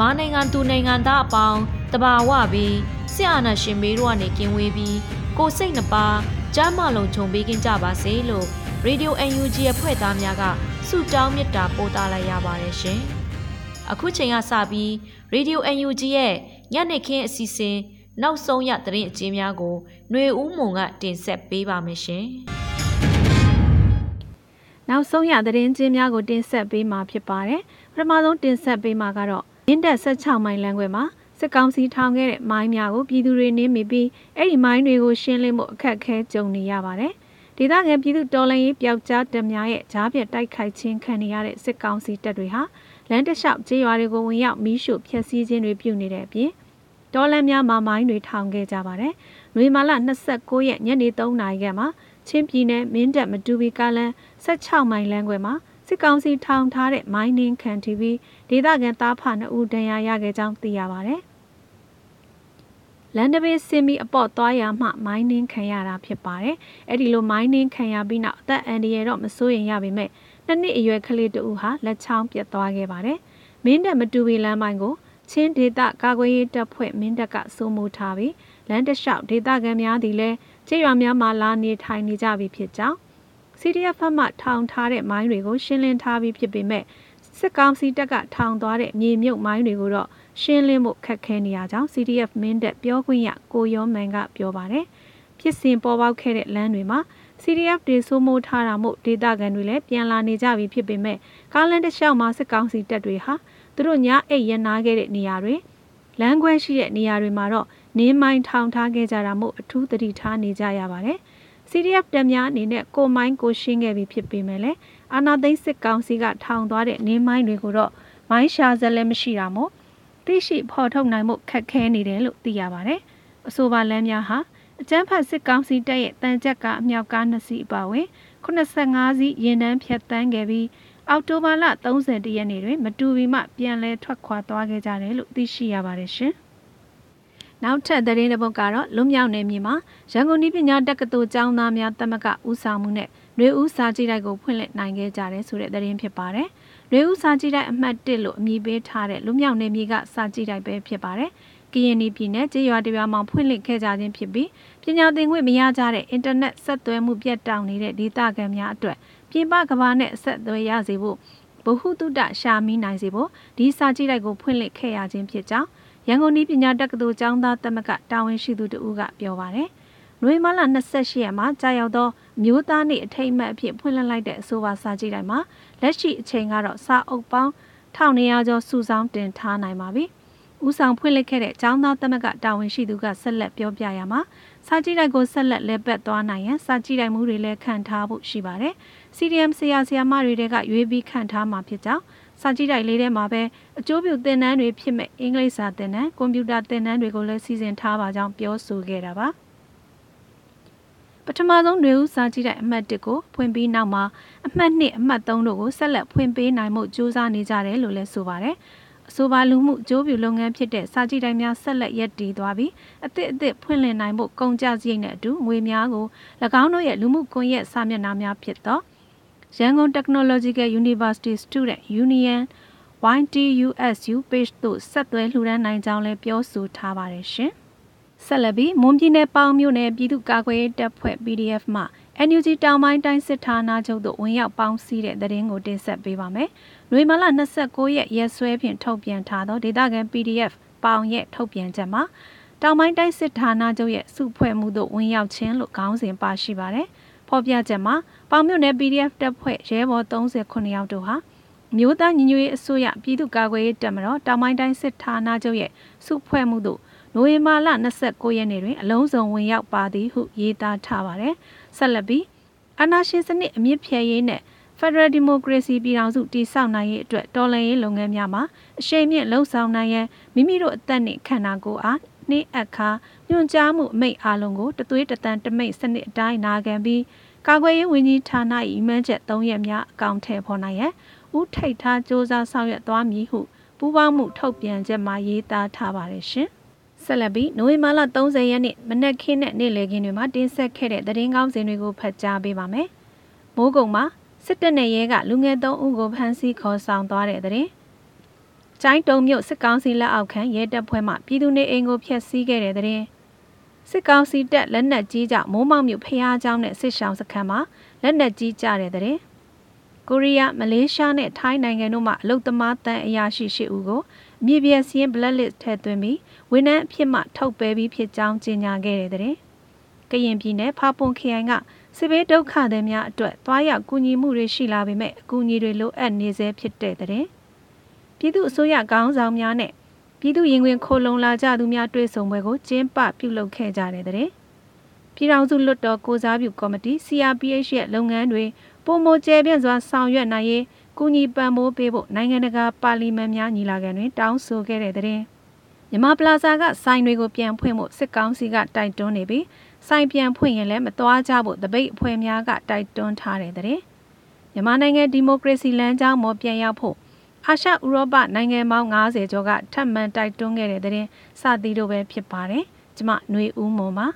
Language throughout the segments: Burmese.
မြန်မာနိုင်ငံသူနိုင်ငံသားအပေါင်းတဘာဝပြီးဆရာနာရှင်မေတို့ကနေကင်းဝေးပြီးကိုစိတ်နှပါကျမ်းမာလုံးခြုံပေးခြင်းကြပါစေလို့ Radio UNG ရဲ့ဖွဲ့သားများကဆုတောင်းမေတ္တာပို့သလိုက်ရပါတယ်ရှင်။အခုချိန်ကစပြီး Radio UNG ရဲ့ညနေခင်းအစီအစဉ်နောက်ဆုံးရသတင်းအကျဉ်းများကိုຫນွေဦးမုံကတင်ဆက်ပေးပါမယ်ရှင်။နောက်ဆုံးရသတင်းချင်းများကိုတင်ဆက်ပေးမှာဖြစ်ပါတယ်။ပထမဆုံးတင်ဆက်ပေးမှာကတော့ ရင်းတက်16မိုင်လမ်းခွဲမှာစစ်ကောင်စီထောင်ခဲ့တဲ့မိုင်းများကိုပြည်သူတွေနင်းမိပြီးအဲ့ဒီမိုင်းတွေကိုရှင်းလင်းဖို့အခက်အခဲကြုံနေရပါတယ်။ဒေသခံပြည်သူတော်လှန်ရေးပျောက်ကြားတပ်များရဲ့ကြားပြတ်တိုက်ခိုက်ခြင်းခံနေရတဲ့စစ်ကောင်စီတပ်တွေဟာလမ်းတလျှောက်ကျေးရွာတွေကိုဝင်ရောက်မီးရှို့ဖျက်ဆီးခြင်းတွေပြုနေတဲ့အပြင်တော်လန်များမှာမိုင်းတွေထောင်ခဲ့ကြပါတယ်။နွေမာလ29ရက်ညနေ3နာရီခန့်မှာချင်းပြည်နယ်မင်းတပ်မတူဘီကားလန်16မိုင်လမ်းခွဲမှာ စစ်ကောင်စီထောင်ထားတဲ့မိုင်းနင်းခံတီဗီဒေသခံသားဖနှစ်ဦးဒဏ်ရာရခဲ့ကြောင်းသိရပါတယ်။လန်ဒဘေးစင်မီအပေါ့သွားရမှမိုင်းနင်းခံရတာဖြစ်ပါတယ်။အဲ့ဒီလိုမိုင်းနင်းခံရပြီးနောက်အသက်အန္တရာယ်တော့မစိုးရင်ရပါပဲ။နှစ်နှစ်အရွယ်ကလေးတဦးဟာလက်ချောင်းပြတ်သွားခဲ့ပါတယ်။မင်းတပ်မတူဘီလမ်းမိုင်းကိုချင်းဒေသကာကွယ်ရေးတပ်ဖွဲ့မင်းတပ်ကစိုးမိုးထားပြီးလမ်းတလျှောက်ဒေသခံများသည်လည်းကျေးရွာများမှာလာနေထိုင်နေကြပြီဖြစ်ကြောင်း CDF ဖက်မှထောင်ထားတဲ့မိုင်းတွေကိုရှင်းလင်းထားပြီးဖြစ်ပေမဲ့စစ်ကောင်စီတပ်ကထောင်သွားတဲ့မြေမြုပ်မိုင်းတွေကိုတော့ရှင်းလင်းဖို့ခက်ခဲနေရကြောင်း CDF မင်းတပ်ပြောခွင့်ရကိုရောမန်ကပြောပါတယ်။ဖြစ်စဉ်ပေါ်ပေါက်ခဲ့တဲ့လမ်းတွေမှာ CDF တွေစိုးမိုးထားတာမို့ဒေသခံတွေလည်းပြန်လာနေကြပြီဖြစ်ပေမဲ့ကားလန်တစ်လျှောက်မှာစစ်ကောင်စီတပ်တွေဟာသူတို့ညအိတ်ရနာခဲ့တဲ့နေရာတွေလမ်းခွဲရှိတဲ့နေရာတွေမှာတော့နင်းမိုင်းထောင်ထားခဲ့ကြတာမို့အထူးသတိထားနေကြရပါတယ်။ CDF တပ်များအနေနဲ့ကိုမိုင်းကိုရှင်းခဲ့ပြီးဖြစ်ပေမဲ့လည်းအာနာသိန်းစစ်ကောင်စီကထောင်သွားတဲ့နင်းမိုင်းတွေကိုတော့မိုင်းရှာစက်လည်းမရှိတာမို့သိရှိဖော်ထုတ်နိုင်မှုခက်ခဲနေတယ်လို့သိရပါတယ်။အဆိုပါလမ်းများဟာအကျန်းဖတ်စစ်ကောင်စီတပ်ရဲ့တန်ကြက်ကအမြောက်ကား2စီးအပါအဝင်85စီးရင်နှန်းဖြတ်တန်းခဲ့ပြီးအောက်တိုဘာလ30ရက်နေ့တွင်မတူဘီမှပြန်လည်ထွက်ခွာသွားခဲ့ကြတယ်လို့သိရှိရပါတယ်ရှင်။ နောက်ထပ်သတင်းတစ်ပုဒ်ကတော့လွမြောက်နယ်မြေမှာရန်ကုန်နည်းပညာတက္ကသိုလ်ကျောင်းသားများတမကဦးဆောင်မှုနဲ့နှွေဦးစာကြည့်တိုက်ကိုဖွင့်လှစ်နိုင်ခဲ့ကြတယ်ဆိုတဲ့သတင်းဖြစ်ပါတယ်။နှွေဦးစာကြည့်တိုက်အမှတ်1လို့အမည်ပေးထားတဲ့လွမြောက်နယ်မြေကစာကြည့်တိုက်ပဲဖြစ်ပါတယ်။ကရင်ပြည်နယ်ကျေးရွာတရွာမှာဖွင့်လှစ်ခဲ့ကြခြင်းဖြစ်ပြီးပညာသင်ခွင့်မရကြတဲ့အင်တာနက်ဆက်သွယ်မှုပြတ်တောက်နေတဲ့ဒေသခံများအတွက်ပြင်ပကဘာနဲ့အဆက်အသွယ်ရစေဖို့ဗဟုသုတရှာမိနိုင်စေဖို့ဒီစာကြည့်လိုက်ကိုဖွင့်လှစ်ခဲ့ရခြင်းဖြစ်ကြောင်း ရန်ကုန်ဤပညာတက္ကသိုလ်ကျောင်းသားသမဂ္ဂတာဝန်ရှိသူတို့ကပြောပါရယ်။နွေမလ28ရက်မှာကြာရောက်သောမျိုးသားနေ့အထိမ်းအမှတ်အဖြစ်ဖွင့်လှစ်လိုက်တဲ့အဆိုပါစာကြည့်လိုက်မှာလက်ရှိအချိန်ကတော့စာအုပ်ပေါင်း1900ကျော်စုဆောင်းတင်ထားနိုင်ပါပြီ။ဦးဆောင်ဖွင့်လှစ်ခဲ့တဲ့ကျောင်းသားသမဂ္ဂတာဝန်ရှိသူကဆက်လက်ပြောပြရမှာစာကြည့်တိုက်ကိုဆက်လက်လဲပတ်သွားနိုင်ရန်စာကြည့်တိုက်မှုတွေလည်းခံထားဖို့ရှိပါတယ်။ CDM ဆရာဆရာမတွေကရွေးပြီးခံထားမှာဖြစ်ကြောင်း စာကြည့်တိုက်လေးထဲမှာပဲအကျိုးပြုသင်တန်းတွေဖြစ်မဲ့အင်္ဂလိပ်စာသင်တန်းကွန်ပျူတာသင်တန်းတွေကိုလည်းစီစဉ်ထားပါကြောင်းပြောဆိုခဲ့တာပါပထမဆုံးနေဦးစာကြည့်တဲ့အမှတ်1ကိုဖွင့်ပြီးနောက်မှာအမှတ်2အမှတ်3တို့ကိုဆက်လက်ဖွင့်ပေးနိုင်မှုစူးစမ်းနေကြတယ်လို့လည်းဆိုပါတယ်အဆိုပါလူမှုအကျိုးပြုလုပ်ငန်းဖြစ်တဲ့စာကြည့်တိုင်းများဆက်လက်ရပ်တည်သွားပြီးအသစ်အသစ်ဖွင့်လှစ်နိုင်ဖို့ကုန်ကြစရိတ်နဲ့အတူငွေများကို၎င်းတို့ရဲ့လူမှုကွန်ရက်စာမျက်နှာများဖြစ်သော ရန်ကုန် Technological University Student Union YTUSU page သို့ဆက်သွယ်လှူဒါန်းနိုင်ကြောင်းလည်းပြောဆိုထားပါတယ်ရှင်။ဆက်လက်ပြီးမွန်ပြည်နယ်ပေါင်မြို့နယ်ပြည်သူ့ကာကွယ်ရေးတပ်ဖွဲ့ PDF မှ NUG တောင်ပိုင်းတိုင်းစစ်ဌာနချုပ်သို့ဝင်ရောက်ပေါင်းစည်းတဲ့သတင်းကိုတင်ဆက်ပေးပါမယ်။နွေမလ29ရက်ရက်စွဲဖြင့်ထုတ်ပြန်ထားသောဒေသခံ PDF ပေါင်ရဲ့ထုတ်ပြန်ချက်မှာတောင်ပိုင်းတိုင်းစစ်ဌာနချုပ်ရဲ့စုဖွဲ့မှုသို့ဝင်ရောက်ခြင်းလို့ခေါင်းစဉ်ပါရှိပါတယ်။ ဖော်ပြချက်မှာပေါင်မြို့နယ် PDF တပ်ဖွဲ့ရဲဘော်38ယောက်တို့ဟာမြို့သားညီညွတ်ရေးအစိုးရပြည်သူ့ကာကွယ်ရေးတပ်မတော်တောင်ပိုင်းတိုင်းစစ်ဌာနချုပ်ရဲ့စုဖွဲ့မှုသို့နိုဝင်ဘာလ29ရက်နေ့တွင်အလုံးစုံဝင်ရောက်ပါသည်ဟုရေးသားထားပါတယ်။ဆက်လက်ပြီးအာဏာရှင်စနစ်အမြင့်ဖြဲရေးနဲ့ Federal Democracy ပြည်ထောင်စုတည်ဆောက်နိုင်ရေးအတွက်တော်လှန်ရေးလုပ်ငန်းများမှာအရှိန်မြင့်လှုံ့ဆော်နိုင်ရန်မိမိတို့အသက်နှင့်ခန္ဓာကိုယ်အား နှင်းအခါညွှန်ကြားမှုအမိန့်အလုံးကိုတသွေးတတန်တမိတ်စနစ်အတိုင်းနာခံပြီးကာကွယ်ရေးဝန်ကြီးဌာန၏အမှန်ချက်၃ရက်များအကောင့်ထဲပေါ်နိုင်ရန်ဥထိတ်ထားစ조사ဆောင်ရွက်သွားမည်ဟုပူးပေါင်းမှုထုတ်ပြန်ချက်မှာရေးသားထားပါတယ်ရှင်။ဆက်လက်ပြီးနိုဝင်ဘာလ30ရက်နေ့မနက်ခင်းနဲ့နေ့လယ်ခင်းတွေမှာတင်ဆက်ခဲ့တဲ့သတင်းကောင်းစင်တွေကိုဖတ်ကြားပေးပါမယ်။မိုးကုံမှာစစ်တပ်နဲ့ရဲကလူငယ်၃ဦးကိုဖမ်းဆီးခေါ်ဆောင်သွားတဲ့တဲ့။ ကျိုင်းတုံမြို့စစ်ကောင်စီလက်အောက်ခံရဲတပ်ဖွဲ့မှပြည်သူနေအိမ်ကိုဖျက်ဆီးခဲ့တဲ့တဲ့ရင်စစ်ကောင်စီတပ်လက်နက်ကြီးကြောင့်မိုးမောက်မြို့ဖျားချောင်းနဲ့စစ်ရှောင်းစခန်းမှာလက်နက်ကြီးကြတဲ့တဲ့ရင်ကိုရီးယားမလေးရှားနဲ့ထိုင်းနိုင်ငံတို့မှအလုသမားတန်အရာရှိရှိဦးကိုအမြင့်ပြည့်စင်း blacklist ထည့်သွင်းပြီးဝန်ထမ်းအဖြစ်မှထုတ်ပယ်ပြီးဖြစ်ကြောင်းကြေညာခဲ့တဲ့တဲ့ကရင်ပြည်နယ်ဖာပွန်ခရိုင်ကစစ်ဘေးဒုက္ခသည်များအတွက်သွားရောက်ကူညီမှုတွေရှိလာပေမဲ့အကူအညီတွေလိုအပ်နေဆဲဖြစ်တဲ့တဲ့ ပြည်သူအစိုးရကောင်းဆောင်များနဲ့ပြည်သူရင်ခွင်ခိုလုံလာကြသူများတွေ့ဆုံပွဲကိုကျင်းပပြုလုပ်ခဲ့ကြတဲ့တဲ့ပြည်ထောင်စုလွှတ်တော်ကိုစားပြုကော်မတီ CRPH ရဲ့လုပ်ငန်းတွေပုံမကျဲပြန့်စွာဆောင်ရွက်နိုင်ရေးကူညီပံ့ပိုးပေးဖို့နိုင်ငံတကာပါလီမန်များညီလာခံတွင်တောင်းဆိုခဲ့တဲ့တဲ့မြန်မာပလာဇာကဆိုင်တွေကိုပြန်ဖွင့်ဖို့စစ်ကောင်စီကတိုက်တွန်းနေပြီးဆိုင်ပြန်ဖွင့်ရင်လည်းမသွားကြဖို့တပိတ်အဖွဲ့များကတိုက်တွန်းထားတဲ့တဲ့မြန်မာနိုင်ငံဒီမိုကရေစီလမ်းကြောင်းပေါ်ပြန်ရောက်ဖို့ အာရှဥရောပနိုင်ငံပေါင်း90ကျော်ကထပ်မံတိုက်တွန်းခဲ့တဲ့တဲ့စသည်တို့ပဲဖြစ်ပါတယ်ကျမຫນွေဦးမွန်ပါ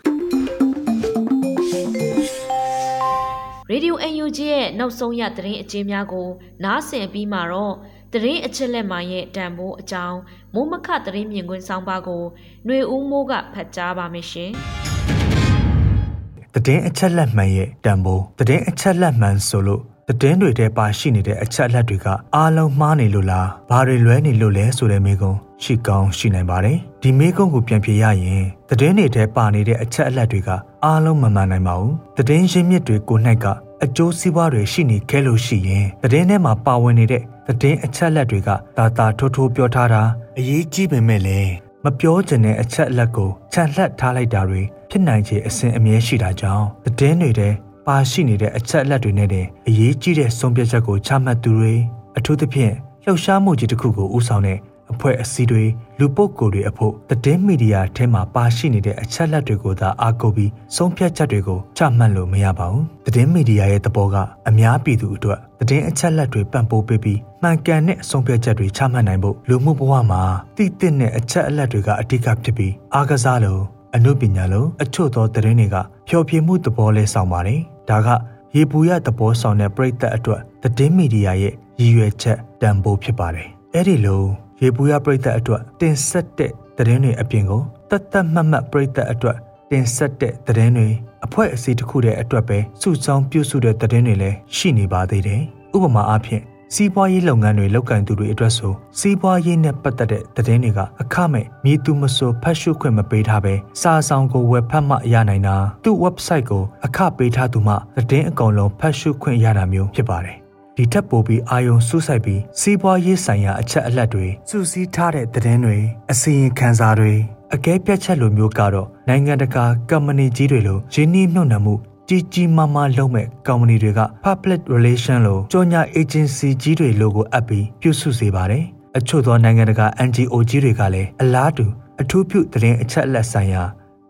ရေဒီယို UNG ရဲ့နောက်ဆုံးရသတင်းအကျဉ်းများကိုနားဆင်ပြီးမှတော့သတင်းအချက်လက်မှရဲ့တန်ဖိုးအကြောင်းမိုးမခသတင်းမြင်ကွင်းဆောင်ပါကိုຫນွေဦးမိုးကဖတ်ကြားပါမယ်ရှင်။သတင်းအချက်လက်မှန်ရဲ့တန်ဖိုးသတင်းအချက်လက်မှန်ဆိုလို့ သတင်းတွေထဲပါရှိနေတဲ့အချက်အလက်တွေကအားလုံးမှားနေလို့လားဘာတွေလွဲနေလို့လဲဆိုတဲ့မေးခွန်းရှိကောင်းရှိနိုင်ပါတယ်ဒီမေးခွန်းကိုပြန်ဖြေရရင်သတင်းတွေထဲပါနေတဲ့အချက်အလက်တွေကအားလုံးမမှန်နိုင်ပါဘူးသတင်းရင်းမြစ်တွေကို၌ကအကျိုးစီးပွားတွေရှိနေခဲ့လို့ရှိရင်သတင်းထဲမှာပါဝင်နေတဲ့သတင်းအချက်အလက်တွေကတာတာထိုးထိုးပြောထားတာအရေးကြီးပေမဲ့လည်းမပြောချင်တဲ့အချက်အလက်ကိုခြံလှက်ထားလိုက်တာတွေဖြစ်နိုင်ခြေအစဉ်အမြဲရှိတာကြောင့်သတင်းတွေထဲ ပါရှိနေတဲ့အချက်အလက်တွေနဲ့တဲ့အရေးကြီးတဲ့ဆုံးဖြတ်ချက်ကိုချမှတ်သူတွေအထူးသဖြင့်လှုပ်ရှားမှုကြီးတစ်ခုကိုဦးဆောင်တဲ့အဖွဲ့အစည်းတွေလူပုဂ္ဂိုလ်တွေအဖို့သတင်းမီဒီယာထဲမှာပါရှိနေတဲ့အချက်လက်တွေကိုသာအားကိုးပြီးဆုံးဖြတ်ချက်တွေကိုချမှတ်လို့မရပါဘူးသတင်းမီဒီယာရဲ့သဘောကအများပြည်သူအတွက်သတင်းအချက်လက်တွေပံ့ပိုးပေးပြီးမှန်ကန်တဲ့ဆုံးဖြတ်ချက်တွေချမှတ်နိုင်ဖို့လူမှုဘဝမှာတည်တင့်တဲ့အချက်အလက်တွေကအဓိကဖြစ်ပြီးအားကစားလို့အမှုပညာလို့အချို့သောသတင်းတွေကဖျော်ဖြေမှုသဘောလဲဆောင်ပါတယ် ဒါကရေပူရသဘောဆောင်တဲ့ပြည်သက်အတွက်သတင်းမီဒီယာရဲ့ရည်ရွယ်ချက်တန်ဖိုးဖြစ်ပါတယ်အဲ့ဒီလိုရေပူရပရိသတ်အတွက်တင်ဆက်တဲ့သတင်းတွေအပြင်ကိုတတ်တတ်မှတ်မှတ်ပရိသတ်အတွက်တင်ဆက်တဲ့သတင်းတွေအဖွဲ့အစည်းတစ်ခုတည်းအတွက်ပဲစုဆောင်းပြုစုတဲ့သတင်းတွေလည်းရှိနေပါသေးတယ်။ဥပမာအားဖြင့် စီးပွားရေးလုပ်ငန်းတွေလုပ်ကင်သူတွေအတွက်ဆိုစီးပွားရေးနဲ့ပတ်သက်တဲ့သတင်းတွေကအခမဲ့မြည်သူမဆိုဖတ်ရှုခွင့်မပေးထားပဲစာဆောင်ကိုဝယ်ဖတ်မှရနိုင်တာသူ့ website ကိုအခပေးထားသူမှသတင်းအကောင်လုံးဖတ်ရှုခွင့်ရတာမျိုးဖြစ်ပါတယ်ဒီထက်ပိုပြီးအာယုံစူးစိုက်ပြီးစီးပွားရေးဆိုင်ရာအချက်အလက်တွေစုစည်းထားတဲ့သတင်းတွေအစီရင်ခံစာတွေအကဲပြတ်ချက်လိုမျိုးကတော့နိုင်ငံတကာကုမ္ပဏီကြီးတွေလိုရင်းနှီးမြှုပ်နှံမှု ကြီးကြီးမားမားလုပ်မဲ့ကုမ္ပဏီတွေက public relation လို့ကြော်ညာ agency ကြီးတွေလိုကိုအပ်ပြီးပြုစုစေပါတယ်အချို့သောနိုင်ငံတကာ NGO ကြီးတွေကလည်းအလားတူအထူးပြုသတင်းအချက်အလက်ဆိုင်ရာ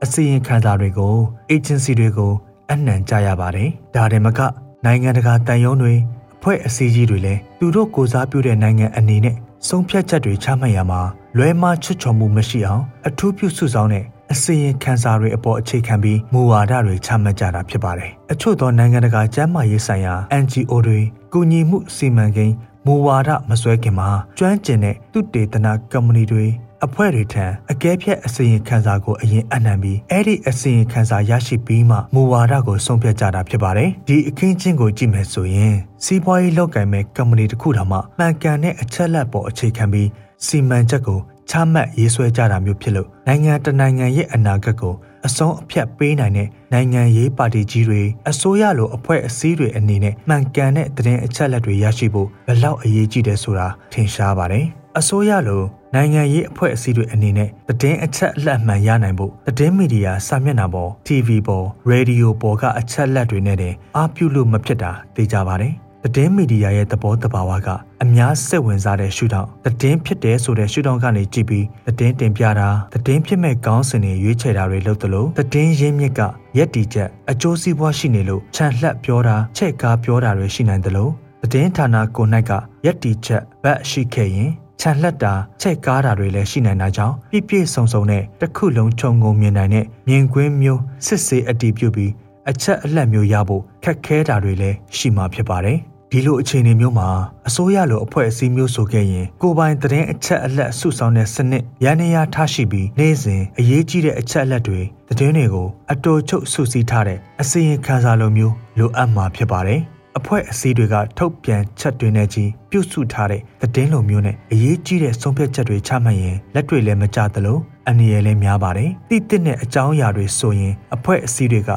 အစီရင်ခံစာတွေကို agency တွေကိုအနှံကြရပါတယ်ဒါတည်းမကနိုင်ငံတကာတန်ယုံတွေအဖွဲ့အစည်းကြီးတွေလည်းသူတို့ကိုစားပြုတဲ့နိုင်ငံအနေနဲ့ဆုံးဖြတ်ချက်တွေချမှတ်ရမှာလွဲမှားချွတ်ချော်မှုမရှိအောင်အထူးပြုစုဆောင်တဲ့ အစီရင်ခံစာတွေအပေါ်အခြေခံပြီးမူဝါဒတွေချမှတ်ကြတာဖြစ်ပါတယ်။အချို့သောနိုင်ငံတကာကျန်းမာရေးဆိုင်ရာ NGO တွေကူညီမှုစီမံကိန်းမူဝါဒမစွဲခင်မှာကျွမ်းကျင်တဲ့သူတေသနာကုမ္ပဏီတွေအဖွဲ့တွေထံအကဲဖြတ်အစီရင်ခံစာကိုအရင်အနှံပြီးအဲ့ဒီအစီရင်ခံစာရရှိပြီးမှမူဝါဒကိုဆုံးဖြတ်ကြတာဖြစ်ပါတယ်ဒီအခင်းချင်းကိုကြည့်မယ်ဆိုရင်စီးပွားရေးလုပ်ကိုင်မဲ့ကုမ္ပဏီတစ်ခုတောင်မှမှန်ကန်တဲ့အချက်လက်ပေါ်အခြေခံပြီးစီမံချက်ကို ချမှတ်ရေးဆွဲကြတာမျိုးဖြစ်လို့နိုင်ငံတနိုင်ငံရဲ့အနာဂတ်ကိုအဆုံးအဖြတ်ပေးနိုင်တဲ့နိုင်ငံရေးပါတီကြီးတွေအစိုးရလိုအဖွဲ့အစည်းတွေအနေနဲ့မှန်ကန်တဲ့သတင်းအချက်အလက်တွေရရှိဖို့ဘယ်လောက်အရေးကြီးတယ်ဆိုတာထင်ရှားပါတယ်။အစိုးရလိုနိုင်ငံရေးအဖွဲ့အစည်းတွေအနေနဲ့သတင်းအချက်အလက်မှန်ရနိုင်ဖို့သတင်းမီဒီယာစာမျက်နှာပေါ် TV ပေါ်ရေဒီယိုပေါ်ကအချက်အလက်တွေနဲ့တင်အားပြုလို့မဖြစ်တာသိကြပါတယ်။ သတင်းမီဒီယာရဲ့သဘောတဘာဝကအများစိတ်ဝင်စားတဲ့ရှုထောင့်သတင်းဖြစ်တယ်ဆိုတဲ့ရှုထောင့်ကနေကြည့်ပြီးသတင်းတင်ပြတာသတင်းဖြစ်မဲ့ကောင်းစင်တွေရွေးချယ်တာတွေလုပ်သလိုသတင်းရင်းမြစ်ကရက်တီချက်အကျိုးစီးပွားရှိနေလို့ခြံလှက်ပြောတာချက်ကားပြောတာတွေရှိနိုင်သလိုသတင်းဌာနကို၌ကရက်တီချက်ဘက်ရှိခဲ့ရင်ခြံလှက်တာချက်ကားတာတွေလည်းရှိနိုင်တာကြောင့်ပြည့်ပြည့်စုံစုံနဲ့တစ်ခုလုံးခြုံငုံမြင်နိုင်တဲ့မြင်ကွင်းမျိုးစစ်စေးအတီးပြုပြီးအချက်အလက်မျိုးရဖို့ခက်ခဲတာတွေလည်းရှိမှာဖြစ်ပါတယ်။ ဒီလိုအခြေအနေမျိုးမှာအစိုးရလိုအဖွဲ့အစည်းမျိုးဆိုခဲ့ရင်ကိုပိုင်သတင်းအချက်အလက်စုဆောင်းတဲ့စနစ်ရန်နေရထားရှိပြီးနေ့စဉ်အရေးကြီးတဲ့အချက်အလက်တွေသတင်းတွေကိုအတော်ချုပ်စုစည်းထားတဲ့အစီရင်ခံစာလိုမျိုးလိုအပ်မှာဖြစ်ပါတယ်။အဖွဲ့အစည်းတွေကထုတ်ပြန်ချက်တွေနဲ့ကြီးပြုစုထားတဲ့သတင်းလိုမျိုးနဲ့အရေးကြီးတဲ့ဆုံးဖြတ်ချက်တွေချမှတ်ရင်လက်တွေလည်းမကျသလိုအနည်းရလည်းများပါတယ်။တိတိနဲ့အကြောင်းအရာတွေဆိုရင်အဖွဲ့အစည်းတွေက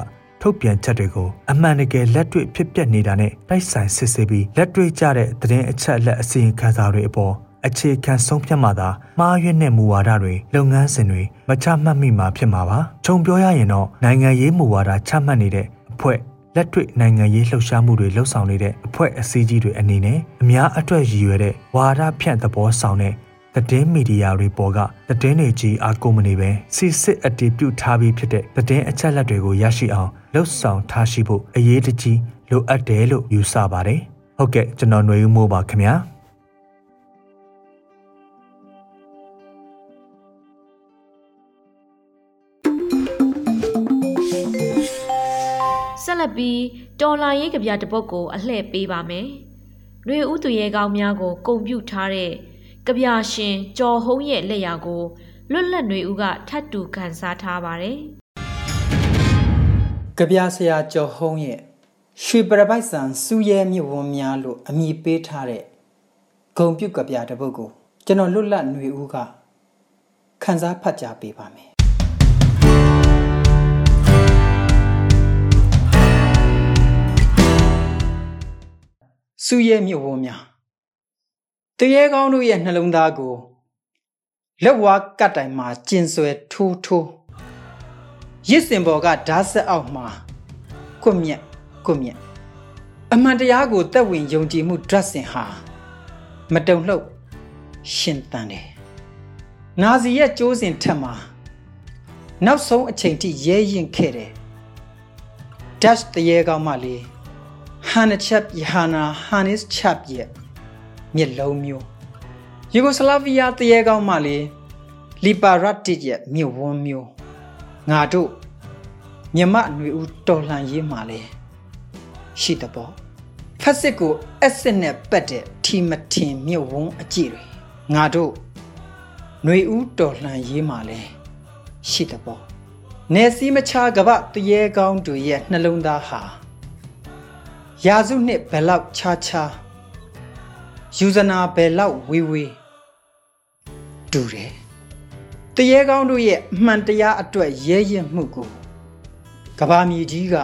ထုတ်ပြန်ချက်တွေကိုအမှန်တကယ်လက်တွေ့ဖြစ်ပျက်နေတာနဲ့တိုက်ဆိုင်စစ်ဆေးပြီးလက်တွေ့ကျတဲ့သတင်းအချက်အလက်အစီရင်ခံစာတွေအပေါ်အခြေခံဆုံးဖြတ်မှသာမှားယွင်းတဲ့မူဝါဒတွေလုပ်ငန်းစဉ်တွေမချမှတ်မိမှာဖြစ်မှာပါခြုံပြောရရင်တော့နိုင်ငံရေးမူဝါဒချမှတ်နေတဲ့အဖွဲ့လက်တွေ့နိုင်ငံရေးလှုပ်ရှားမှုတွေလှုပ်ဆောင်နေတဲ့အဖွဲ့အစည်းကြီးတွေအနေနဲ့အများအတွက်ရည်ရွယ်တဲ့ဝါဒဖြန့်သဘောဆောင်တဲ့ သတင်းမီဒီယာတွေပေါ်ကသတင်းတွေကြီးအားကိုမနေပဲစစ်စစ်အတည်ပြုထားပြီးဖြစ်တဲ့သတင်းအချက်အလက်တွေကိုရရှိအောင်လှုပ်ဆောင်ထားရှိဖို့အရေးတကြီးလိုအပ်တယ်လို့ယူဆပါတယ်။ဟုတ်ကဲ့ကျွန်တော်ຫນွေဦးမိုးပါခင်ဗျာ။ဆက်လက်ပြီးတော်လာရေးကြပြတပုတ်ကိုအလှည့်ပေးပါမယ်။ရွေဥသူရဲကောင်းများကို ကုံပြုထားတဲ့ ကဗျာရှင်ကျော်ဟုံးရဲ့လက်ရာကိုလွတ်လပ်နေဦးကထတ်တူကန်စားထားပါတယ်။ကဗျာဆရာကျော်ဟုံးရဲ့ရွှေပရပိုက်ဆန်စူရဲမြဝန်းများလို့အမည်ပေးထားတဲ့ဂုံပြုတ်ကဗျာတစ်ပုဒ်ကိုကျွန်တော်လွတ်လပ်နေဦးကခန်းစားဖတ်ကြားပေးပါမယ်။စူရဲမြဝန်းများ တရေကောင်းတို့ရဲ့နှလုံးသားကိုလက်ဝါးကတ်တိုင်မှာကျင်ဆွဲထိုးထိုးရစ်စင်ဘော်ကဓာတ်ဆက်အောက်မှာကွမြက်ကွမြက်အမှန်တရားကိုတက်ဝင်ယုံကြည်မှုဒရတ်စင်ဟာမတုံလှုပ်ရှင်တန်တယ်နာဇီရဲ့ကြိုးစင်ထက်မှာနောက်ဆုံးအချိန်ထိရဲရင်ခဲ့တယ်ဒက်တရေကောင်းမှလေဟန်ချက်ယဟာနာဟန်နစ်ချက်ရဲ့ မျက်လုံးမျိုးယူဂိုစလာဗီးယားတရေကောင်းမှလေလီပါရတ်တစ်ရဲ့မြဝန်းမျိုးငါတို့မြမအနွေဦးတော်လှန်ရေးမှာလဲရှိတပေါ့ဖက်စစ်ကိုအက်စစ်နဲ့ပတ်တဲ့ထီမထင်မြဝန်းအကြည့်တွေငါတို့ຫນွေဦးတော်လှန်ရေးမှာလဲရှိတပေါ့နေစီမချကပတရေကောင်းတို့ရဲ့နှလုံးသားဟာရာစုနှစ်ဘယ်လောက်ခြားခြား ယူဇနာဘယ်လောက်ဝေးဝေးတူတယ်တရေကောင်းတို့ရဲ့အမှန်တရားအတွက်ရဲရင့်မှုကိုကဘာမြေကြီးက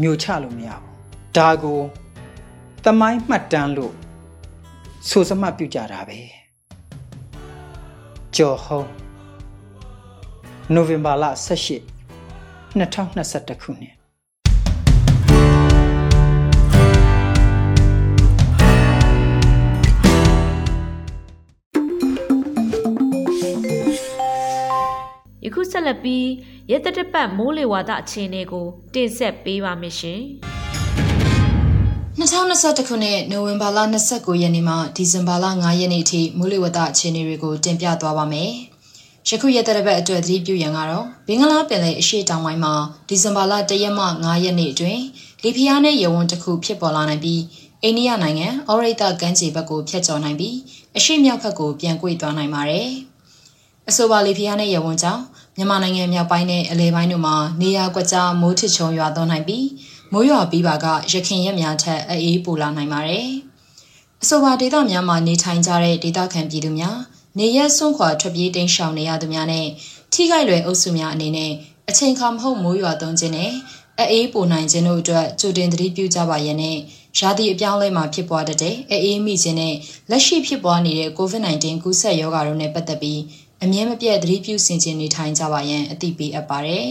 မြို့ချလို့မရဘူးဒါကိုတမိုင်းမှတ်တမ်းလို့ဆိုစမှတ်ပြုကြတာပဲကြော်ဟုံးနိုဝင်ဘာလ18 2021ခုနှစ် ယခုဆက်လက်ပြီးရဲတတပတ်မိုးလေဝသအခြေအနေကိုတင်ဆက်ပေးပါမယ်ရှင်။2021ခုနှစ်နိုဝင်ဘာလ29ရက်နေ့မှဒီဇင်ဘာလ9ရက်နေ့အထိမိုးလေဝသအခြေအနေတွေကိုတင်ပြသွားပါမယ်။ယခုရက်တဲ့ဘက်အတွက်သတိပြုရန်ကတော့ဘင်္ဂလားပင်လယ်အရှေ့တောင်ပိုင်းမှာဒီဇင်ဘာလ1ရက်မှ9ရက်နေ့အတွင်းလီဖီးယားနဲ့ရေဝန်းတစ်ခုဖြစ်ပေါ်လာနိုင်ပြီးအိန္ဒိယနိုင်ငံအော်ရိတာကမ်းခြေဘက်ကိုဖျက်ကျော်နိုင်ပြီးအရှေ့မြောက်ဘက်ကိုပြန်ကွေ့သွားနိုင်ပါတယ်။အဆိုပါလေဖျားနဲ့ရဝန်းကြောင့် မြန်မာနိုင်ငံမြောက်ပိုင်းနဲ့အလဲပိုင်းတို့မှာနေရာကွက်ကြားမိုးထစ်ချုံရွာသွန်းနိုင်ပြီးမိုးရွာပြီးပါကရခင်ရက်များထက်အေးပူလာနိုင်ပါတယ်။အဆိုပါဒေသများမှာနေထိုင်ကြတဲ့ဒေသခံပြည်သူများနေရက်စွန့်ခွာထွက်ပြေးတိမ်းရှောင်နေရသူများနဲ့ထိခိုက်လွယ်အုပ်စုများအနေနဲ့အချိန်ခါမဟုတ်မိုးရွာသွန်းခြင်းနဲ့အေးပူနိုင်ခြင်းတို့အတွက်ကြိုတင်သတိပြုကြပါရန်နဲ့ရာသီအပြောင်းလဲမှာဖြစ်ပွားတဲ့အေးမိခြင်းနဲ့လက်ရှိဖြစ်ပွားနေတဲ့ COVID-19 ကူးစက်ရောဂါတို့နဲ့ပတ်သက်ပြီး အမြဲမပြတ်သတိပြုဆင်ခြင်နေထိုင်ကြပါရန်အသိပေးအပ်ပါတယ်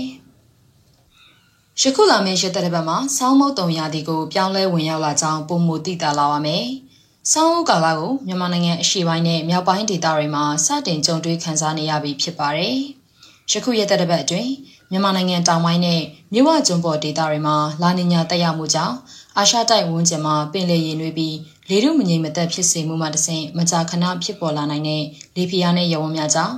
။ယခုလာမယ့်ရက်သက်တစ်ပတ်မှာဆောင်းမုတ်တုံရာသီကိုပြောင်းလဲဝင်ရောက်လာကြောင်းပုံမူသိတာလာပါမယ်။ဆောင်းဦးကာလကိုမြန်မာနိုင်ငံအရှေ့ပိုင်းနဲ့မြောက်ပိုင်းဒေသတွေမှာစတင်ကြုံတွေ့ခံစားနေရပြီဖြစ်ပါတယ်။ယခုရက်သက်တစ်ပတ်အတွင်းမြန်မာနိုင်ငံတောင်ပိုင်းနဲ့မြဝကျွန်းပေါ်ဒေသတွေမှာလာနီညာတက်ရောက်မှုကြောင့်အာရှတိုက်ဝန်းကျင်မှာပင်လယ်ရေနွေးပြီး လေထုမငြိမ်မသက်ဖြစ်စေမှုမှတဆင့်မကြာခဏဖြစ်ပေါ်လာနိုင်တဲ့လေပြင်းနဲ့ရဝန်းများကြောင့်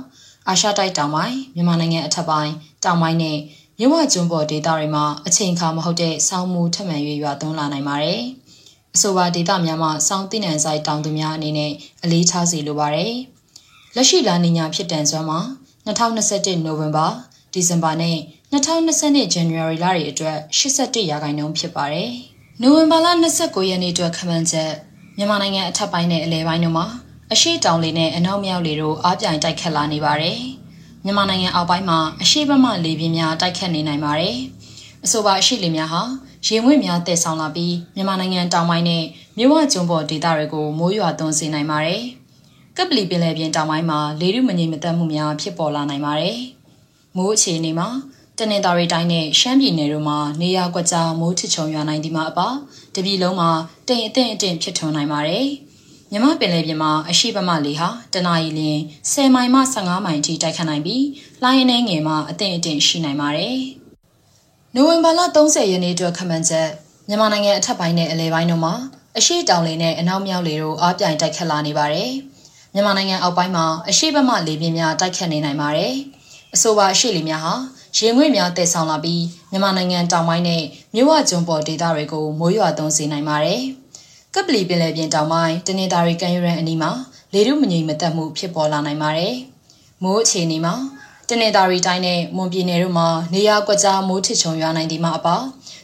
အာရှတိုက်တောင်ပိုင်းမြန်မာနိုင်ငံအထက်ပိုင်းတောင်ပိုင်းနဲ့မြဝကျွန်းပေါ်ဒေသတွေမှာအချိန်အခါမဟုတ်တဲ့ဆောင်းမှုထပ်မံ၍ရွာသွန်းလာနိုင်ပါတယ်။အဆိုပါဒေသများမှာစောင်းသိနံဆိုင်တောင်သူများအနေနဲ့အလေးထားစီလိုပါတယ်။လက်ရှိလာနီညာဖြစ်တန်စွမ်းမှာ2021နိုဝင်ဘာဒီဇင်ဘာနဲ့2020 January လတွေအတွက်81ရာခိုင်နှုန်းဖြစ်ပါတယ်။နိုဝင်ဘာလ29ရက်နေ့အတွက်ခန့်မှန်းချက် မြန်မာနိုင်ငံအထက်ပိုင်းနဲ့အလယ်ပိုင်းတို့မှာအရှိတောင်လေနဲ့အနောက်မြောက်လေတို့အားပြိုင်တိုက်ခတ်လာနေပါတယ်။မြန်မာနိုင်ငံအောက်ပိုင်းမှာအရှိဘက်မှလေပြင်းများတိုက်ခတ်နေနိုင်ပါတယ်။အဆိုပါအရှိလေများဟာရေငွေ့များတည်ဆောင်လာပြီးမြန်မာနိုင်ငံတောင်ပိုင်းနဲ့မြဝကျွန်းပေါ်ဒေသတွေကိုမိုးရွာသွန်းစေနိုင်ပါတယ်။ကပလီပင်လယ်ပြင်တောင်ပိုင်းမှာလေထုမငြိမ်မသက်မှုများဖြစ်ပေါ်လာနိုင်ပါတယ်။မိုးအခြေအနေမှာ တနင်္သာရီတိုင်းနဲ့ရှမ်းပြည်နယ်တို့မှာနေရာကွက်ကြားမိုးထချုံရွာနိုင်ဒီမှာအပါတပြည်လုံးမှာတိမ်အထင်အထင်ဖြစ်ထွန်းနိုင်ပါတယ်။မြမပင်လယ်ပြင်မှာအရှိပမလေးဟာတနအီလရင်10မိုင်မှ15မိုင်ထိတိုက်ခတ်နိုင်ပြီးလိုင်းအနေငယ်မှာအထင်အထင်ရှိနိုင်ပါတယ်။နိုဝင်ဘာလ30ရက်နေ့အတွက်ခန့်မှန်းချက်မြန်မာနိုင်ငံအထက်ပိုင်းနဲ့အလယ်ပိုင်းတို့မှာအရှိတောင်လေနဲ့အနောက်မြောက်လေတို့အားပြိုင်တိုက်ခတ်လာနေပါတယ်။မြန်မာနိုင်ငံအောက်ပိုင်းမှာအရှိပမလေပြင်းများတိုက်ခတ်နေနိုင်ပါတယ်။အဆိုပါအရှိလေများဟာ ရေငွေ့များတည်ဆောင်လာပြီးမြန်မာနိုင်ငံတောင်ပိုင်းနဲ့မြဝကျွန်းပေါ်ဒေသတွေကိုမိုးရွာသွန်းစေနိုင်ပါတယ်။ကပလီပင်လယ်ပြင်တောင်ပိုင်းတနင်္သာရီကမ်းရိုးတန်းအနီးမှာလေထုမငြိမ်မသက်မှုဖြစ်ပေါ်လာနိုင်ပါတယ်။မိုးအခြေအနေမှာတနင်္သာရီတိုင်းနဲ့မွန်ပြည်နယ်တို့မှာနေရာကွက်ကြားမိုးထစ်ချုံရွာနိုင်ဒီမှာအပါ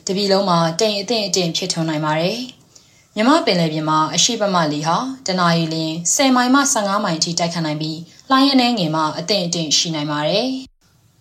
တပြည်လုံးမှာတိမ်အထင်အထင်ဖြစ်ထွန်းနိုင်ပါတယ်။မြမပင်လယ်ပြင်မှာအရှိပမလီဟာတနအီလရင်10မိုင်မှ15မိုင်အထိတိုက်ခတ်နိုင်ပြီးလှိုင်းအနေငယ်မှာအထင်အထင်ရှိနိုင်ပါတယ်။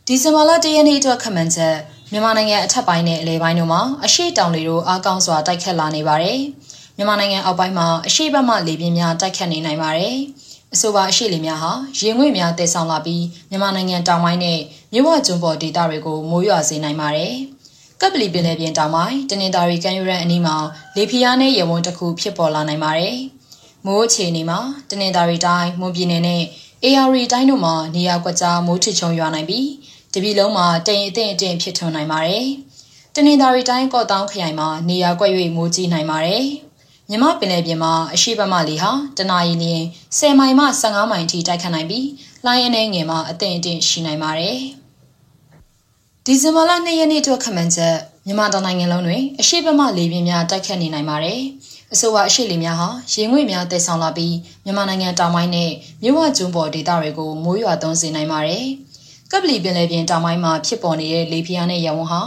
ဒီဇင်ဘာလ၁ရက်နေ့အတွက်ခန့်မှန်းချက်မြန်မာနိုင်ငံအထက်ပိုင်းနဲ့အလယ်ပိုင်းတို့မှာအရှိတောင်တွေတို့အားကောင်းစွာတိုက်ခတ်လာနေပါတယ်။မြန်မာနိုင်ငံအောက်ပိုင်းမှာအရှိဘက်မှလေပြင်းများတိုက်ခတ်နေနိုင်ပါတယ်။အဆိုပါအရှိလေများဟာရေငွေ့များတည်ဆောင်လာပြီးမြန်မာနိုင်ငံတောင်ပိုင်းနဲ့မြဝကျွန်းပေါ်ဒေသတွေကိုမိုးရွာစေနိုင်ပါတယ်။ကပ်ပလီပင်လယ်ပြင်တောင်ပိုင်းတနင်္သာရီကမ်းရိုးတန်းအနီးမှာလေပြင်းနဲ့ရေဝန်းတစ်ခုဖြစ်ပေါ်လာနိုင်ပါတယ်။မိုးအခြေအနေမှာတနင်္သာရီတိုင်းမွန်ပြည်နယ်နဲ့ AR တိုင်းတို့မှာနေရာကွက်ကြားမိုးထချုံရွာနိုင်ပြီး တပြည်လုံးမှာတိမ်အထင်အထင်ဖြစ်ထွန်းနိုင်ပါတယ်။တနင်္သာရီတိုင်းကော့တောင်းခရိုင်မှာနေရာကွက်၍မိုးကြီးနိုင်ပါတယ်။မြမပင်လယ်ပြင်မှာအရှိဘမလီဟာတနအီလရင်10မိုင်မှ15မိုင်ထိတိုက်ခတ်နိုင်ပြီးလိုင်းအနေငယ်မှာအထင်အထင်ရှိနိုင်ပါတယ်။ဒီဇင်ဘာလ2ရက်နေ့အတွက်ခန့်မှန်းချက်မြန်မာတိုင်းနိုင်ငံလုံးတွင်အရှိဘမလေပြင်းများတိုက်ခတ်နေနိုင်ပါတယ်။အဆိုပါအရှိလေများဟာရေငွေ့များတည်ဆောင်လာပြီးမြန်မာနိုင်ငံတောင်ပိုင်းနဲ့မြဝကျွန်းပေါ်ဒေသတွေကိုမိုးရွာသွန်းစေနိုင်ပါတယ်။ ကပ်ပလီပင်လယ်ပြင်တောင်ပိုင်းမှာဖြစ်ပေါ်နေတဲ့လေပြင်းနဲ့ရဝန်းဟာ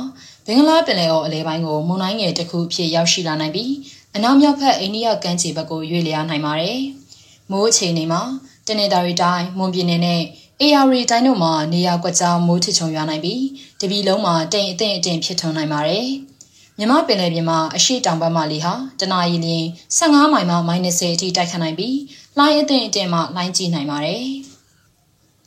ဘင်္ဂလားပင်လယ်အော်အလဲပိုင်းကိုမုန်တိုင်းငယ်တစ်ခုဖြစ်ရောက်ရှိလာနိုင်ပြီးအနောက်မြောက်ဘက်အိန္ဒိယကမ်းခြေဘက်ကိုရွေ့လျားနိုင်ပါတယ်။မိုးအခြေအနေမှာတနင်္သာရီတိုင်းမွန်ပြည်နယ်နဲ့ AR တိုင်းတို့မှာနေရာကွက်ကြားမိုးထချုံရွာနိုင်ပြီးတပြည်လုံးမှာတိမ်အထင်အထင်ဖြစ်ထွန်းနိုင်ပါတယ်။မြမပင်လယ်ပြင်မှာအရှိတောင်ဘက်မှလေဟာတနအီလရင်15မိုင်မှ -30 အထိတိုက်ခတ်နိုင်ပြီးလိုင်းအထင်အထင်မှလိုင်းကြီးနိုင်ပါတယ်။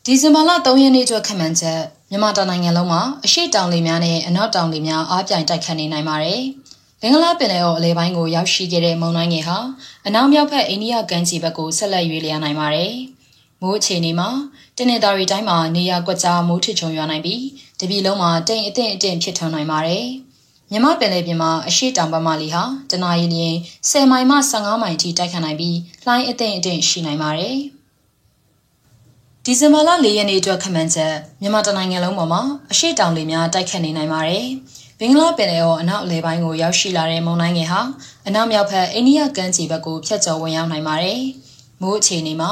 ဒီဇင်ဘာလ3ရက်နေ့အတွက်ခန့်မှန်းချက်မြန်မာတိုင်းနိုင်ငံလုံးမှာအရှိတောင်လေများနဲ့အနောက်တောင်လေများအားပြိုင်တိုက်ခတ်နေနိုင်ပါတယ်။ဘင်္ဂလားပင်လယ်အော်အလဲပိုင်းကိုရောက်ရှိခဲ့တဲ့မုန်တိုင်းငယ်ဟာအနောက်မြောက်ဘက်အိန္ဒိယကမ်းခြေဘက်ကိုဆက်လက်ရွေ့လျားနိုင်ပါတယ်။မိုးအခြေအနေမှာတနင်္သာရီတိုင်းမှာနေရာကွက်ကြားမိုးထချုံရွာနိုင်ပြီးတပြည်လုံးမှာတိမ်အထင်အထင်ဖြစ်ထွန်းနိုင်ပါတယ်။မြမပင်လယ်ပြင်မှာအရှိတောင်ဘက်မှလီဟာတနအီလရင်10မိုင်မှ15မိုင်ထိတိုက်ခတ်နိုင်ပြီးလှိုင်းအထင်အထင်ရှိနိုင်ပါတယ်။ ဒီဇင်ဘာလ၄ရက်နေ့အတွက်ခန့်မှန်းချက်မြန်မာတနိုင်ငံလုံးပေါ်မှာအရှိတောင်လေများတိုက်ခတ်နေနိုင်ပါတယ်။ဘင်္ဂလားပင်လယ်အော်အနောက်အလယ်ပိုင်းကိုရောက်ရှိလာတဲ့မုန်တိုင်းငယ်ဟာအနောက်မြောက်ဘက်အိန္ဒိယကမ်းခြေဘက်ကိုဖြတ်ကျော်ဝင်ရောက်နိုင်ပါတယ်။မိုးအခြေအနေမှာ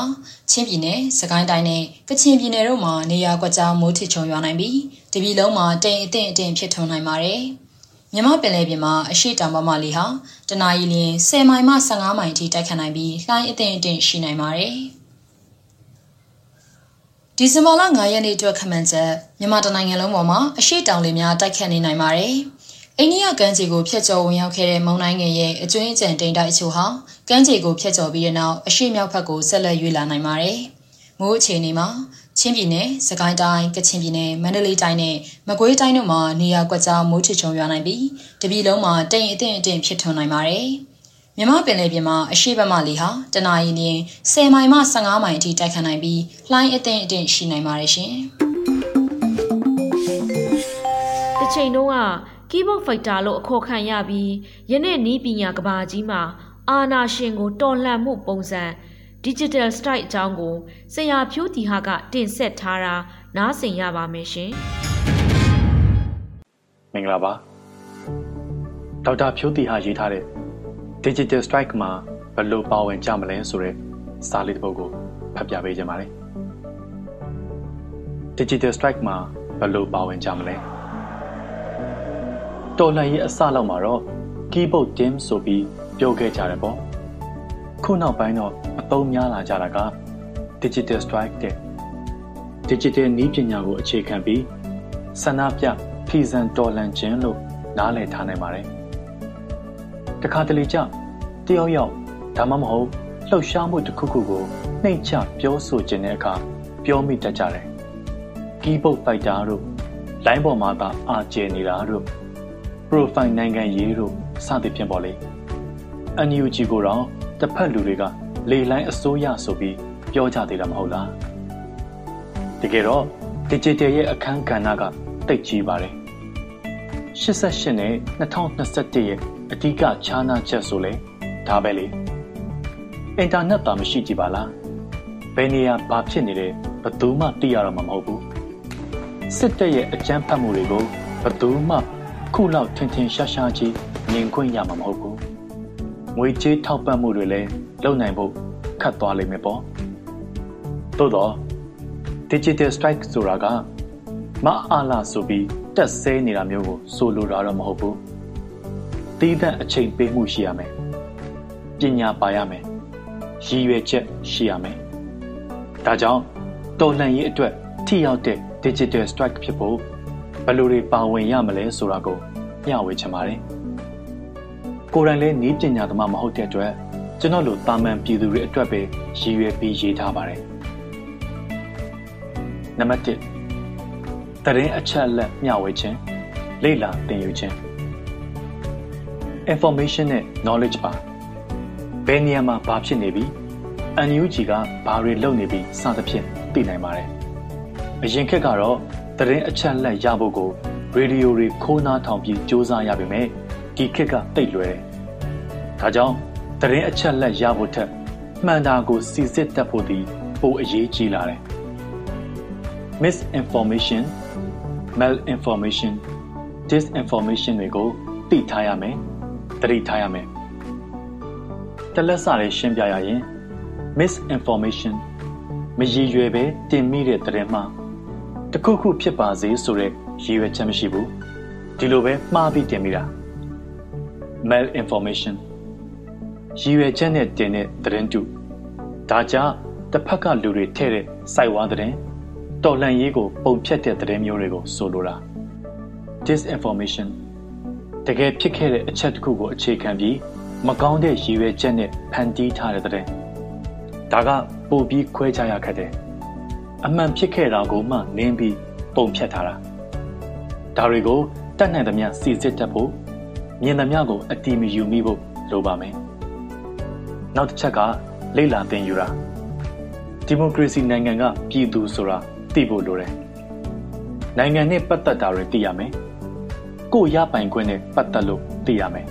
ချင်းပြည်နယ်၊စကိုင်းတိုင်းနဲ့ကချင်ပြည်နယ်တို့မှာနေရာကွက်ကြားမိုးထစ်ချုံရွာနိုင်ပြီးတပြည်လုံးမှာတိမ်အထင်အထင်ဖြစ်ထွန်းနိုင်ပါတယ်။မြမပင်လယ်ပြင်မှာအရှိတောင်ပမာလီဟာတနအီလ10မိုင်မှ15မိုင်အထိတိုက်ခတ်နိုင်ပြီးလှိုင်းအထင်အထင်ရှိနိုင်ပါတယ်။ ဒီဇင်ဘာလ9ရက်နေ့အတွက်ခမှန်ချက်မြန်မာတနိုင်ငံလုံးပေါ်မှာအရှိတောင်လေများတိုက်ခတ်နေနိုင်ပါတယ်။အိန္ဒိယကမ်းခြေကိုဖျက်ကျော်ဝင်ရောက်ခဲ့တဲ့မုန်တိုင်းငယ်ရဲ့အကျွင်းအကျန်တိမ်တိုက်အချို့ဟာကမ်းခြေကိုဖျက်ကျော်ပြီးတဲ့နောက်အရှိမြောက်ဘက်ကိုဆက်လက်ရွေ့လာနိုင်ပါတယ်။မိုးအခြေအနေမှာချင်းပြည်နယ်၊စကိုင်းတိုင်း၊ကချင်ပြည်နယ်၊မန္တလေးတိုင်းနဲ့မကွေးတိုင်းတို့မှာနေရာကွက်ကြားမိုးထစ်ချုံရွာနိုင်ပြီးတပြည်လုံးမှာတိမ်အထင်အထင်ဖြစ်ထွန်းနိုင်ပါတယ်။ မြမပင်လယ်ပြင်မှာအရှိဘက်မှလေဟာတနအီလ10မိုင်မှ15မိုင်အထိတိုက်ခတ်နိုင်ပြီးလှိုင်းအထင်အထင်ရှိနိုင်ပါတယ်ရှင်။တစ်ချိန်တုန်းက keyboard fighter လို့အခေါ်ခံရပြီးယနေ့နီးပညာကဘာကြီးမှာအာနာရှင်ကိုတော်လှန်မှုပုံစံ digital strike အကြောင်းကိုဆရာဖြိုးတီဟာကတင်ဆက်ထားတာနားဆင်ရပါမယ်ရှင်။မင်္ဂလာပါဒေါက်တာဖြိုးတီဟာရေးထားတဲ့ Digital Strike မှာဘယ်လိုပါဝင်ကြမလဲဆိုတဲ့စာလေးတစ်ပုဒ်ကိုဖတ်ပြပေးခြင်းပါတယ်။ Digital Strike မှာဘယ်လိုပါဝင်ကြမလဲ။တော်လှန်ရေးအစလောက်မှာတော့ keyboard dim ဆိုပြီးပြောခဲ့ကြတယ်ပေါ့။ခုနောက်ပိုင်းတော့အသုံးများလာကြတာက Digital Strike တဲ့ Digital နည်းပညာကိုအခြေခံပြီးဆန္ဒပြဖီဇန်တော်လှန်ခြင်းလို့နားလည်ထားနိုင်ပါတယ် တခါတလေကျတယောက်ယောက်ဒါမှမဟုတ်လှုပ်ရှားမှုတစ်ခုခုကိုနှိမ်ချပြောဆိုခြင်းတဲ့အခါပြောမိတတ်ကြတယ်။ keyboard fighter တို့ line ပေါ်မှာသာအာကျယ်နေတာတို့ profile နိုင်ငံရေးတို့စသဖြင့်ပေါ့လေ။ NUG ကိုတော့တစ်ဖက်လူတွေကလေလိုင်းအစိုးရဆိုပြီးပြောကြသေးတာမဟုတ်လား။တကယ်တော့ digital ရဲ့အခန်းကဏ္ဍကတိတ်ကြီးပါတယ်။88နဲ့2021ရဲ့ အဓိကခြားနာချက်ဆိုလဲဒါပဲလေအင်တာနက်သာမရှိကြည့်ပါလားဘယ်နေရာဘာဖြစ်နေလဲဘယ်သူမှသိရတော့မှာမဟုတ်ဘူးစစ်တပ်ရဲ့အကြမ်းဖက်မှုတွေကိုဘယ်သူမှခုလောက်ထင်ထင်ရှားရှားကြီးမြင်ခွင့်ရမှာမဟုတ်ဘူးငွေကြေးထောက်ပံ့မှုတွေလည်းလုပ်နိုင်ဖို့ခတ်သွားလိမ့်မယ်ပေါ့သို့တော့ digital strike ဆိုတာကမအားလာဆိုပြီးတက်ဆဲနေတာမျိုးကိုဆိုလိုတာတော့မဟုတ်ဘူး သီးသန့်အချိန်ပေးမှုရှိရမယ်ပညာပါရမယ်ရည်ရွယ်ချက်ရှိရမယ်ဒါကြောင့်တော်လှန်ရေးအတွက်ထိရောက်တဲ့ digital strike ဖြစ်ဖို့ဘယ်လိုတွေပါဝင်ရမလဲဆိုတာကိုမျှဝေချင်ပါတယ်ကိုယ်တိုင်လည်းနီးပညာသမားမဟုတ်တဲ့အတွက်ကျွန်တော်လိုတာမန်ပြည်သူတွေအတွက်ပဲရည်ရွယ်ပြီးရေးထားပါတယ်နံပါတ်1တရင်အချက်လက်မျှဝေခြင်းလေ့လာသင်ယူခြင်း information နဲ့ knowledge ပါဘယ်နေရာမှာဘာဖြစ်နေပြီ NUG ကဘာတွေလုပ်နေပြီစသဖြင့်သိနိုင်ပါတယ်အရင်ခက်ကတော့သတင်းအချက်လက်ရဖို့ကိုရေဒီယိုတွေခိုးနားထောင်ပြီးစူးစမ်းရပေမဲ့ဒီခက်ကတိတ်လွယ်တယ်ဒါကြောင့်သတင်းအချက်လက်ရဖို့ထက်မှန်တာကိုစီစစ်တတ်ဖို့ဒီပိုအရေးကြီးလာတယ် misinformation malinformation disinformation တွေကိုသိထားရမယ် သတိထားရမယ်တလက်စလေးရှင်းပြရရင် misinformation မရည်ရွယ်ပဲတင်မိတဲ့သတင်းမှာတခုခုဖြစ်ပါစေဆိုတဲ့ရည်ရွယ်ချက်မရှိဘူးဒီလိုပဲမှားပြီးတင်မိတာ malinformation ရည်ရွယ်ချက်နဲ့တင်တဲ့သတင်းတုဒါကြောင့်တစ်ဖက်ကလူတွေထဲ့တဲ့စိုက်ဝါသတင်းတော်လှန်ရေးကိုပုံဖြတ်တဲ့သတင်းမျိုးတွေကိုဆိုလိုတာ disinformation တကယ်ဖြစ်ခဲ့တဲ့အချက်တစ်ခုကိုအခြေခံပြီးမကောင်းတဲ့ရည်ရွယ်ချက်နဲ့ဖန်တီးထားတဲ့တဲ့ဒါကပိုပြီးခွဲခြားရခက်တယ်အမှန်ဖြစ်ခဲ့တာကိုမှနင်းပြီးပုံဖြတ်ထားတာဒါတွေကိုတတ်နိုင်သမျှစီစစ်တတ်ဖို့မြင်သမျှကိုအတီးမယူမိဖို့လိုပါမယ်နောက်တစ်ချက်ကလိမ့်လာသင်ယူတာဒီမိုကရေစီနိုင်ငံကပြည်သူဆိုတာသိဖို့လိုတယ်နိုင်ငံနဲ့ပတ်သက်တာတွေသိရမယ် ကိုရပိုင်ခွင့်နဲ့ပတ်သက်လို့သိရမယ်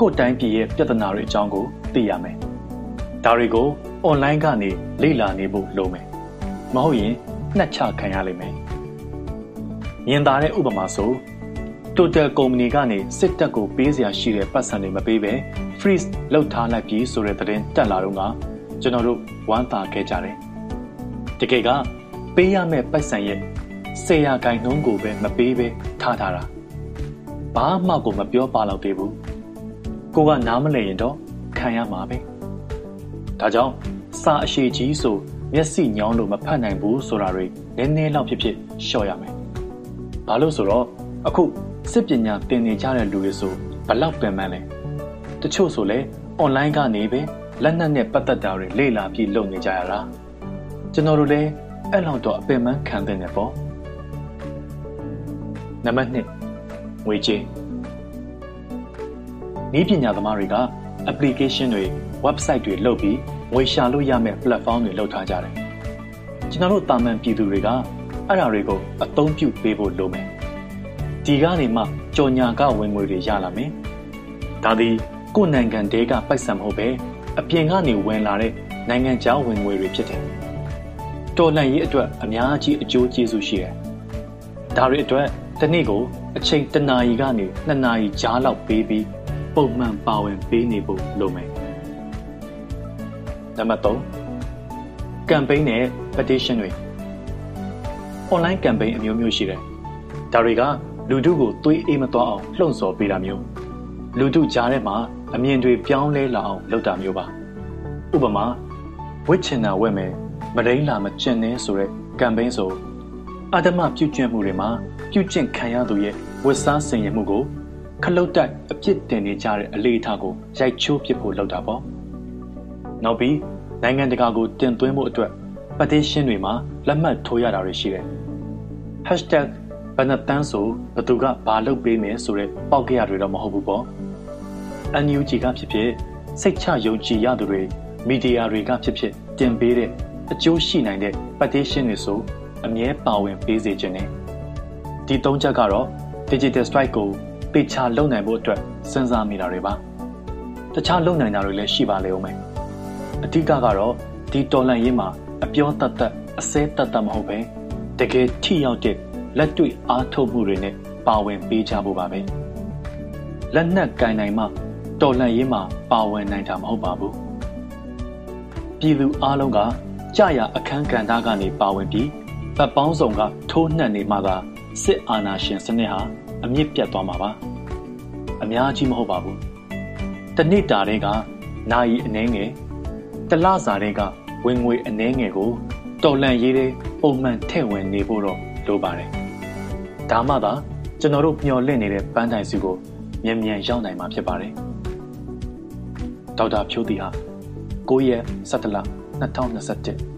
ကိုတိုင်းပြည်ရဲ့ပြဿနာတွေအကြောင်းကိုသိရမယ်။ဒါတွေကိုအွန်လိုင်းကနေလေ့လာနေဖို့လိုမယ်။မဟုတ်ရင်နှက်ချခံရလိမ့်မယ်။မြင်သာတဲ့ဥပမာဆို Total ကုမ္ပဏီကနေစစ်တပ်ကိုပေးစရာရှိတဲ့ပတ်စံတွေမပေးဘဲ freeze လုပ်ထားလိုက်ပြီးဆိုတဲ့သတင်းတက်လာတော့ကကျွန်တော်တို့ဝမ်းသာခဲ့ကြတယ်တကယ်ကပေးရမယ့်ပိုက်ဆံရဲ့ ဆေးရဂိုင်နှုံးကိုပဲမပေးပဲထားထားတာဘာမှကိုမပြောပါတော့သေးဘူးကိုကနားမလည်ရင်တော့ခံရမှာပဲဒါကြောင့်စာအရှိကြီးဆိုမျက်စိညောင်းလို့မဖတ်နိုင်ဘူးဆိုတာတွေနည်းနည်းလောက်ဖြစ်ဖြစ်လျှော့ရမယ်ဘာလို့ဆိုတော့အခုစစ်ပညာသင်နေကြတဲ့လူတွေဆိုဘလောက်ပင်ပန်းလဲတချို့ဆိုလဲ online ကနေပဲလက်နက်နဲ့ပတ်သက်တာတွေလေ့လာပြီးလုပ်နေကြရတာကျွန်တော်တို့လည်းအဲ့လောက်တော့အပင်ပန်းခံတဲ့နေပေါ့ နံပါတ်1ငွေကြေးဤပညာသမားတွေက application တွေ website တွေလုပ်ပြီးငွေရှာလို့ရမယ့် platform တွေလုပ်ထားကြတယ်ကျွန်တော်တို့တာမန်ပြည်သူတွေကအဲ့ဒါတွေကိုအသုံးပြုပေးဖို့လိုမယ်ဒီကနေမှကြော်ညာကဝင်ငွေတွေရလာမယ်ဒါသည်ကိုယ်နိုင်ငံတဲကပိုက်ဆံမဟုတ်ပဲအပြင်ကနေဝင်လာတဲ့နိုင်ငံခြားဝင်ငွေတွေဖြစ်တယ်တော်လှန်ရေးအတွက်အများကြီးအကျိုးကျေးဇူးရှိတယ်ဒါတွေအတွက် တနေ့ကိုအချိန်တနာရီကနေ2နာရီကြားလောက်ပေးပြီးပုံမှန်ပါဝင်ပေးနေဖို့လိုမယ်နံပါတ်3 campaign နဲ့ petition တွေ online campaign အမျိုးမျိုးရှိတယ်ဒါတွေကလူထုကိုသွေးအေးမသွားအောင်လှုံ့ဆော်ပေးတာမျိုးလူထုကြားထဲမှာအမြင်တွေပြောင်းလဲလာအောင်လုပ်တာမျိုးပါဥပမာဝစ်ချင်တာဝက်မယ်မရင်းလာမကျင်နေဆိုတဲ့ campaign ဆိုအာဓမပြုကျင့်မှုတွေမှာ ပြုကျင့်ခံရသူရဲ့ဝတ်စားဆင်ရမှုကိုခလုတ်တိုက်အပြစ်တင်နေကြတဲ့အလေးထားကိုရိုက်ချိုးပစ်ဖို့လုပ်တာပေါ့နောက်ပြီးနိုင်ငံတကာကိုတင်သွင်းမှုအတွက် petition တွေမှာလက်မှတ်ထိုးရတာတွေရှိတယ် hashtag ဘယ်နှတန်းဆိုဘသူကဘာလုပ်ပေးမယ်ဆိုတဲ့ပေါက်ကြရတွေတော့မဟုတ်ဘူးပေါ့ NUG ကဖြစ်ဖြစ်စိတ်ချယုံကြည်ရသူတွေမီဒီယာတွေကဖြစ်ဖြစ်တင်ပေးတဲ့အကျိုးရှိနိုင်တဲ့ petition တွေဆိုအမြဲပါဝင်ပေးစေခြင်းနဲ့ ဒီသုံးချက်ကတော့ digital strike ကိုပေချာလုံနိုင်ဖို့အတွက်စဉ်းစားမိတာတွေပါတခြားလုံနိုင်တာတွေလည်းရှိပါလေဦးမယ်အဓိကကတော့ဒီတော်လန်ရေးမှာအပြောတတ်တတ်အစဲတတ်တတ်မဟုတ်ပဲတကယ်ထိရောက်တဲ့လက်တွေ့အားထုတ်မှုတွေနဲ့ပါဝင်ပေးကြဖို့ပါပဲလက်နက်ကင်နိုင်မှတော်လှန်ရေးမှာပါဝင်နိုင်တာမဟုတ်ပါဘူးပြည်သူအလုံးကကြာရအခန်းကဏ္ဍကနေပါဝင်ပြီးဗတ်ပေါင်းဆောင်ကထိုးနှက်နေမှသာ စစ်အာဏာရှင်စနစ်ဟာအမြင့်ပြတ်သွားမှာပါအများကြီးမဟုတ်ပါဘူးတနစ်တာတဲ့ကနာယီအနှဲငယ်တလစာတဲ့ကဝင်ငွေအနှဲငယ်ကိုတော်လန့်ရေးတဲ့ပုံမှန်ထည့်ဝင်နေဖို့တော့လိုပါတယ်ဒါမှသာကျွန်တော်တို့မျှော်လင့်နေတဲ့ပန်းတိုင်စုကိုမြန်မြန်ရောက်နိုင်မှာဖြစ်ပါတယ်ဒေါက်တာဖြိုးတီဟာ9ရက်17လ2021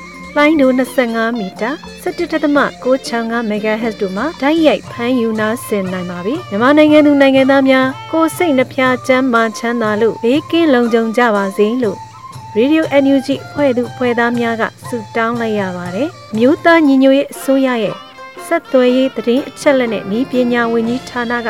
လိုင်းဒို25မီတာ17.665 MHz တို့မှာဓာတ်ရိုက်ဖမ်းယူနာဆင်နိုင်ပါပြီမြန်မာနိုင်ငံသူနိုင်ငံသားများကိုစိတ်နှဖျားချမ်းမာချမ်းသာလို့ဘေးကင်းလုံခြုံကြပါစေလို့ Radio NUG ဖွဲ့သူဖွဲ့သားများကဆုတောင်းလိုက်ရပါတယ်မြို့သားညီညွတ်ရေးအစိုးရရဲ့ဆက်သွယ်ရေးတည်င်းအချက်လက်နဲ့ဤပညာဝန်ကြီးဌာနက